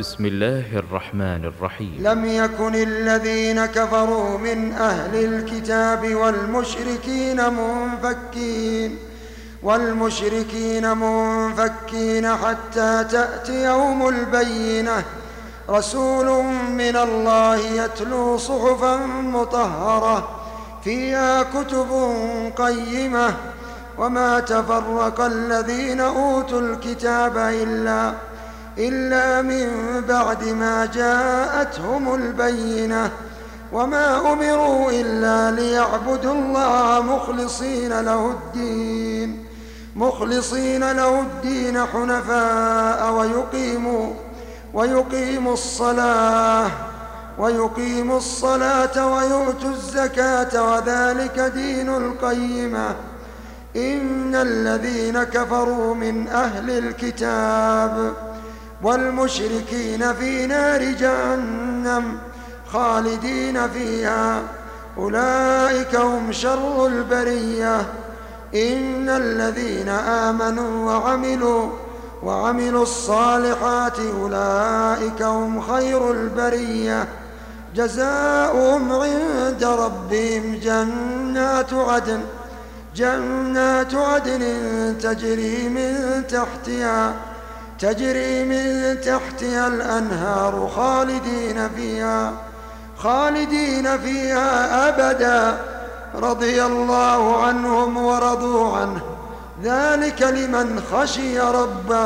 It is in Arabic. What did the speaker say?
بسم الله الرحمن الرحيم. لم يكن الذين كفروا من أهل الكتاب والمشركين منفكين والمشركين منفكين حتى تأتي يوم البينة. رسول من الله يتلو صحفا مطهرة فيها كتب قيمة. وما تفرق الذين أوتوا الكتاب إلا إلا من بعد ما جاءتهم البينة وما أمروا إلا ليعبدوا الله مخلصين له الدين مخلصين له الدين حنفاء ويقيموا ويقيموا الصلاة ويقيموا الصلاة ويؤتوا الزكاة وذلك دين القيمة. إن الذين كفروا من أهل الكتاب والمشركين في نار جهنم خالدين فيها. أولئك هم شر البرية. إن الذين آمنوا وعملوا وعملوا الصالحات أولئك هم خير البرية. جزاؤهم عند ربهم جنات عدن. جنات عدن تجري من تحتها. تجري من تحتها الأنهار خالدين فيها خالدين فيها أبدا. رضي الله عنهم ورضوا عنه. ذلك لمن خشي ربه.